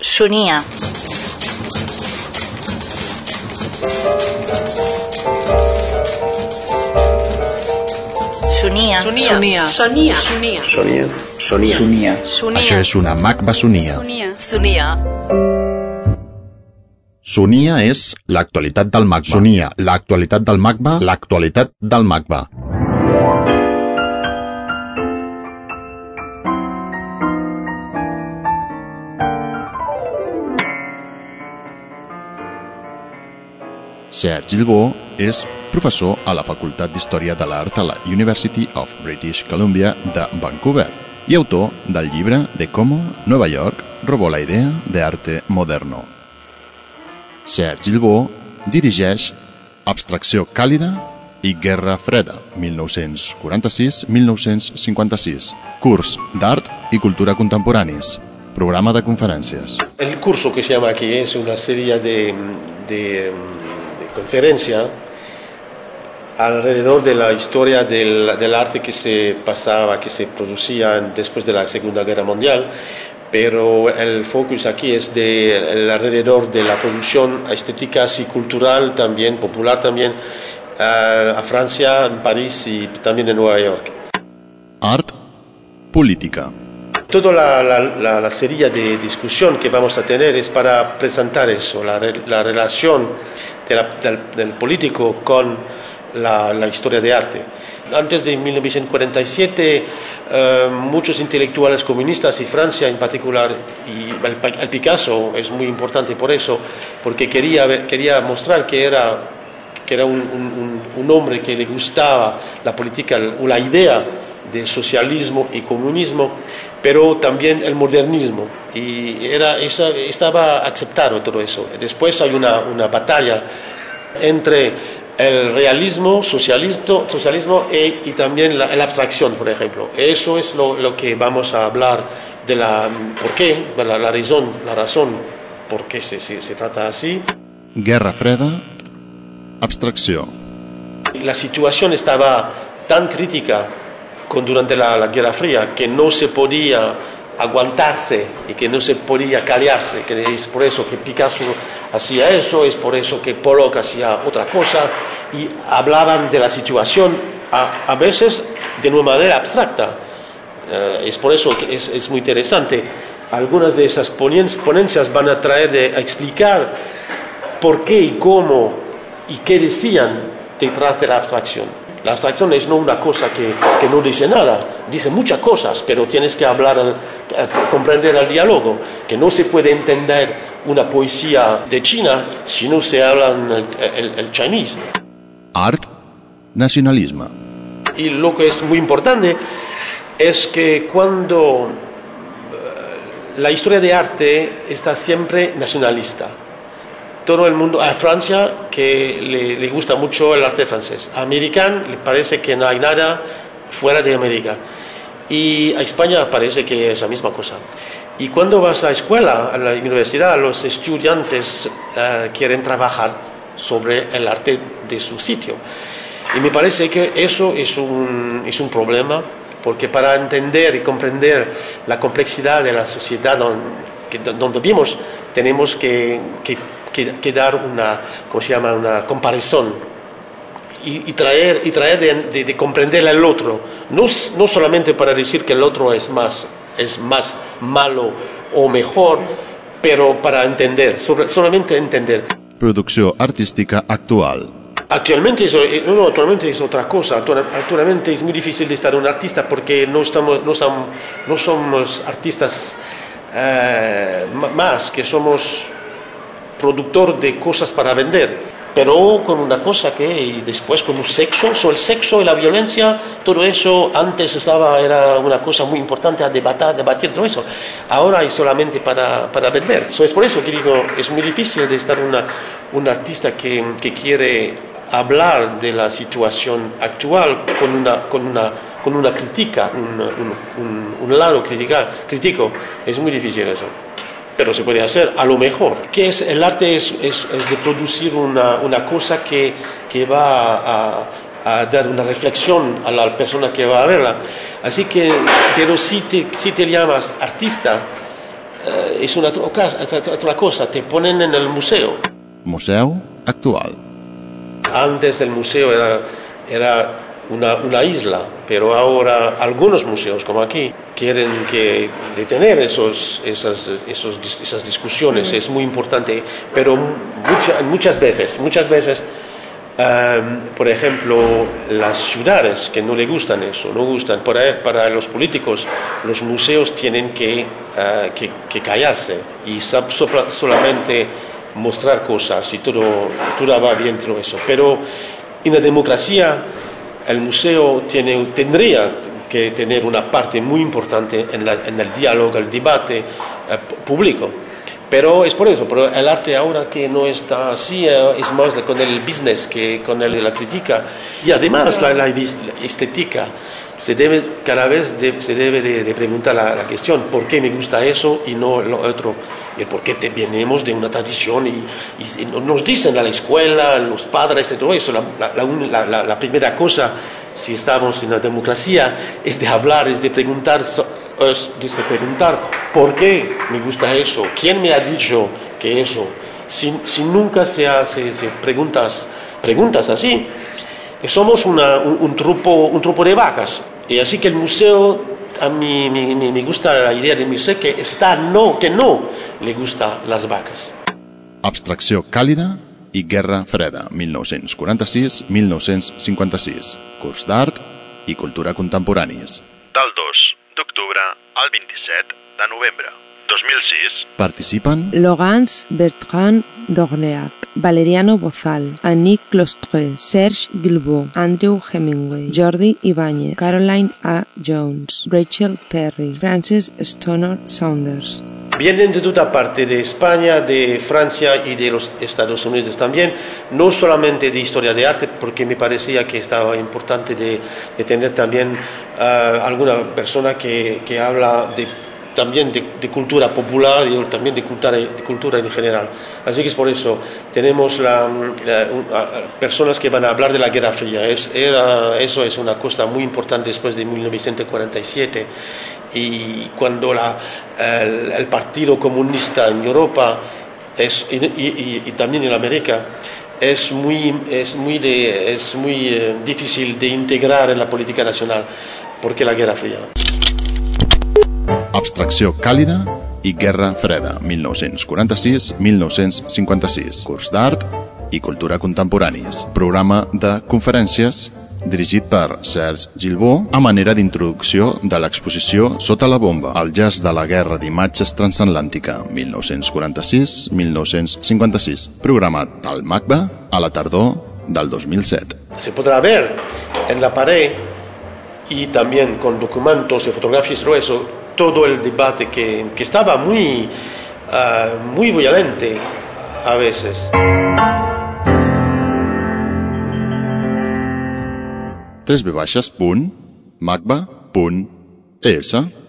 Sonia. Sonia. Sonia. Sonia. Sonia. Sonia. Sonia. Sonia. Sonia. Això és una magba sonia. Sonia. Sonia. Sonia és l'actualitat del magba. Sonia, l'actualitat del magba, l'actualitat del magba. Serge Gilbó és professor a la Facultat d'Història de l'Art a la University of British Columbia de Vancouver i autor del llibre de cómo Nueva York robó la idea de arte moderno. Serge Gilbó dirigeix Abstracció càlida i Guerra freda, 1946-1956, curs d'art i cultura contemporanis, programa de conferències. El curso que se llama aquí es una serie de, de conferencia alrededor de la historia del, del arte que se pasaba, que se producía después de la Segunda Guerra Mundial, pero el focus aquí es de, el alrededor de la producción estética y cultural también, popular también, a, a Francia, en París y también en Nueva York. Art, política. Toda la, la, la, la serie de discusión que vamos a tener es para presentar eso, la, la relación de la- del, del político con la, la historia de arte. Antes de 1947, eh, muchos intelectuales comunistas y Francia en particular, y el, el Picasso es muy importante por eso, porque quería, quería mostrar que era que era un- un- un hombre que le gustaba la política o la idea del socialismo y comunismo, pero también el modernismo. Y era, esa- estaba aceptado todo eso. Después hay una, una batalla entre el realismo, socialismo, socialismo e- y también la, la abstracción, por ejemplo. Eso es lo, lo que vamos a hablar de la por qué, de la, la razón, la razón por qué se, se- se trata así. Guerra freda, abstracció. La situación estaba tan crítica con, durante la, Guerra Fría que no se podía aguantarse y que no se podía callarse, que es por eso que Picasso hacía eso, es por eso que Pollock hacía otra cosa y hablaban de la situación a, veces de una manera abstracta. Eh, es por eso que es, muy interesante. Algunas de esas ponencias van a traer de, a explicar por qué y cómo y qué decían detrás de la abstracción. La abstracción es no una cosa que, que no dice nada, dice muchas cosas, pero tienes que hablar, al- eh, comprender el diálogo, que no se puede entender una poesía de China si no se habla el, el, el chinese. Art, nacionalisme. Y lo que es muy importante es que cuando eh, la historia de arte está siempre nacionalista. Todo el mundo, a Francia, que le, le gusta mucho el arte francés. A Americano le parece que no hay nada fuera de América. Y a España parece que es la misma cosa. Y cuando vas a escuela, a la universidad, los estudiantes eh, quieren trabajar sobre el arte de su sitio. Y me parece que eso es un, es un problema, porque para entender y comprender la complejidad de la sociedad don- que- donde vivimos, tenemos que, que- que- que dar una, ¿cómo se llama? una comparación y, y traer, y traer de, de- de comprender al otro, no, no solamente para decir que el otro es más, es más malo o mejor, pero para entender, sobre- solamente entender. Producció artística actual. Actualmente, eso- eh, no, no, actualmente es otra cosa. Actua- Actualmente es muy difícil de estar un artista porque no, estamos, no, som- no somos artistas eh, más, que somos productor de cosas para vender. Pero con una cosa que, y después con un sexo, so el sexo y la violencia, todo eso antes estaba, era una cosa muy importante a debatir todo eso. Ahora es solamente para, para vender. So es por eso que digo, es muy difícil de estar una, un artista que, que quiere hablar de la situación actual con una, con una, con una crítica, un, un, un- un lado criticar, crítico. Es muy difícil eso pero se puede hacer a lo mejor. Que es, el arte es, es- es de producir una, una cosa que, que va a, a dar una reflexión a la persona que va a verla. Así que, pero si te, si te llamas artista, eh, es una otra cosa, te ponen en el museo. Museu actual. Antes el museo era, era una, una, isla, pero ahora algunos museos, como aquí, quieren que detener esos, esas, esos, esas discusiones, es muy importante, pero muchas veces, muchas veces por ejemplo, las ciudades que no le gustan eso, no gustan, para, para los políticos los museos tienen que, ah, que, callarse y solamente mostrar cosas y todo, todo va bien todo eso. Pero en la democracia el museo tiene, tendría que tener una parte muy importante en, en el diálogo, el debate eh, público. Pero es por eso, pero el arte ahora que no está así eh, es más con el business que con la crítica y además la, estética. Se debe, cada vez se debe de, preguntar la, cuestión, ¿por qué me gusta eso y no lo otro? Y por qué te, venimos de una tradición y, nos dicen a la escuela, los padres y todo eso. La, primera cosa, si estamos en la democracia, es de hablar, es de preguntar, es de preguntar ¿por qué me gusta eso? ¿Quién me ha dicho que eso? Si, nunca se hace preguntas, preguntas así, somos un, trupo, un trupo de vacas. Y así que el museo, a mí me, gusta la idea del museo que está no, que no le gusta las vacas. Abstracció càlida i Guerra Freda, 1946-1956. Curs d'art i cultura contemporanis. Del 2 d'octubre al 27 de novembre 2006. Participen Logans Bertrand d'Orléac, Valeriano Bozal, Annick Clostre, Serge Guilbault, Andrew Hemingway, Jordi Ibáñez, Caroline A. Jones, Rachel Perry, Frances Stoner Saunders. Vienen de toda parte, de España, de Francia y de los Estados Unidos también, no solamente de historia de arte, porque me parecía que estaba importante de, tener también uh, alguna persona que, que habla de también de, cultura popular y también de cultura, de cultura en general. Así que es por eso, tenemos personas que van a hablar de la Guerra Fría. Eso es una cosa muy importante después de 1947 y cuando la, el, Partido Comunista en Europa es, y, también en América es muy, es muy, es muy eh, difícil de integrar en la política nacional porque la Guerra Fría. Abstracció càlida i Guerra Freda, 1946-1956. Curs d'art i cultura contemporanis. Programa de conferències dirigit per Serge Gilbó a manera d'introducció de l'exposició Sota la bomba, el jazz de la guerra d'imatges transatlàntica 1946-1956, programat al MACBA a la tardor del 2007. Se podrà ver en la pared y también con documentos y fotografías y todo el debate que, que estaba muy, uh, muy violente a veces. tres